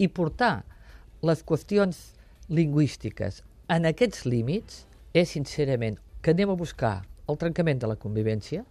i portar les qüestions lingüístiques en aquests límits és sincerament que anem a buscar el trencament de la convivència,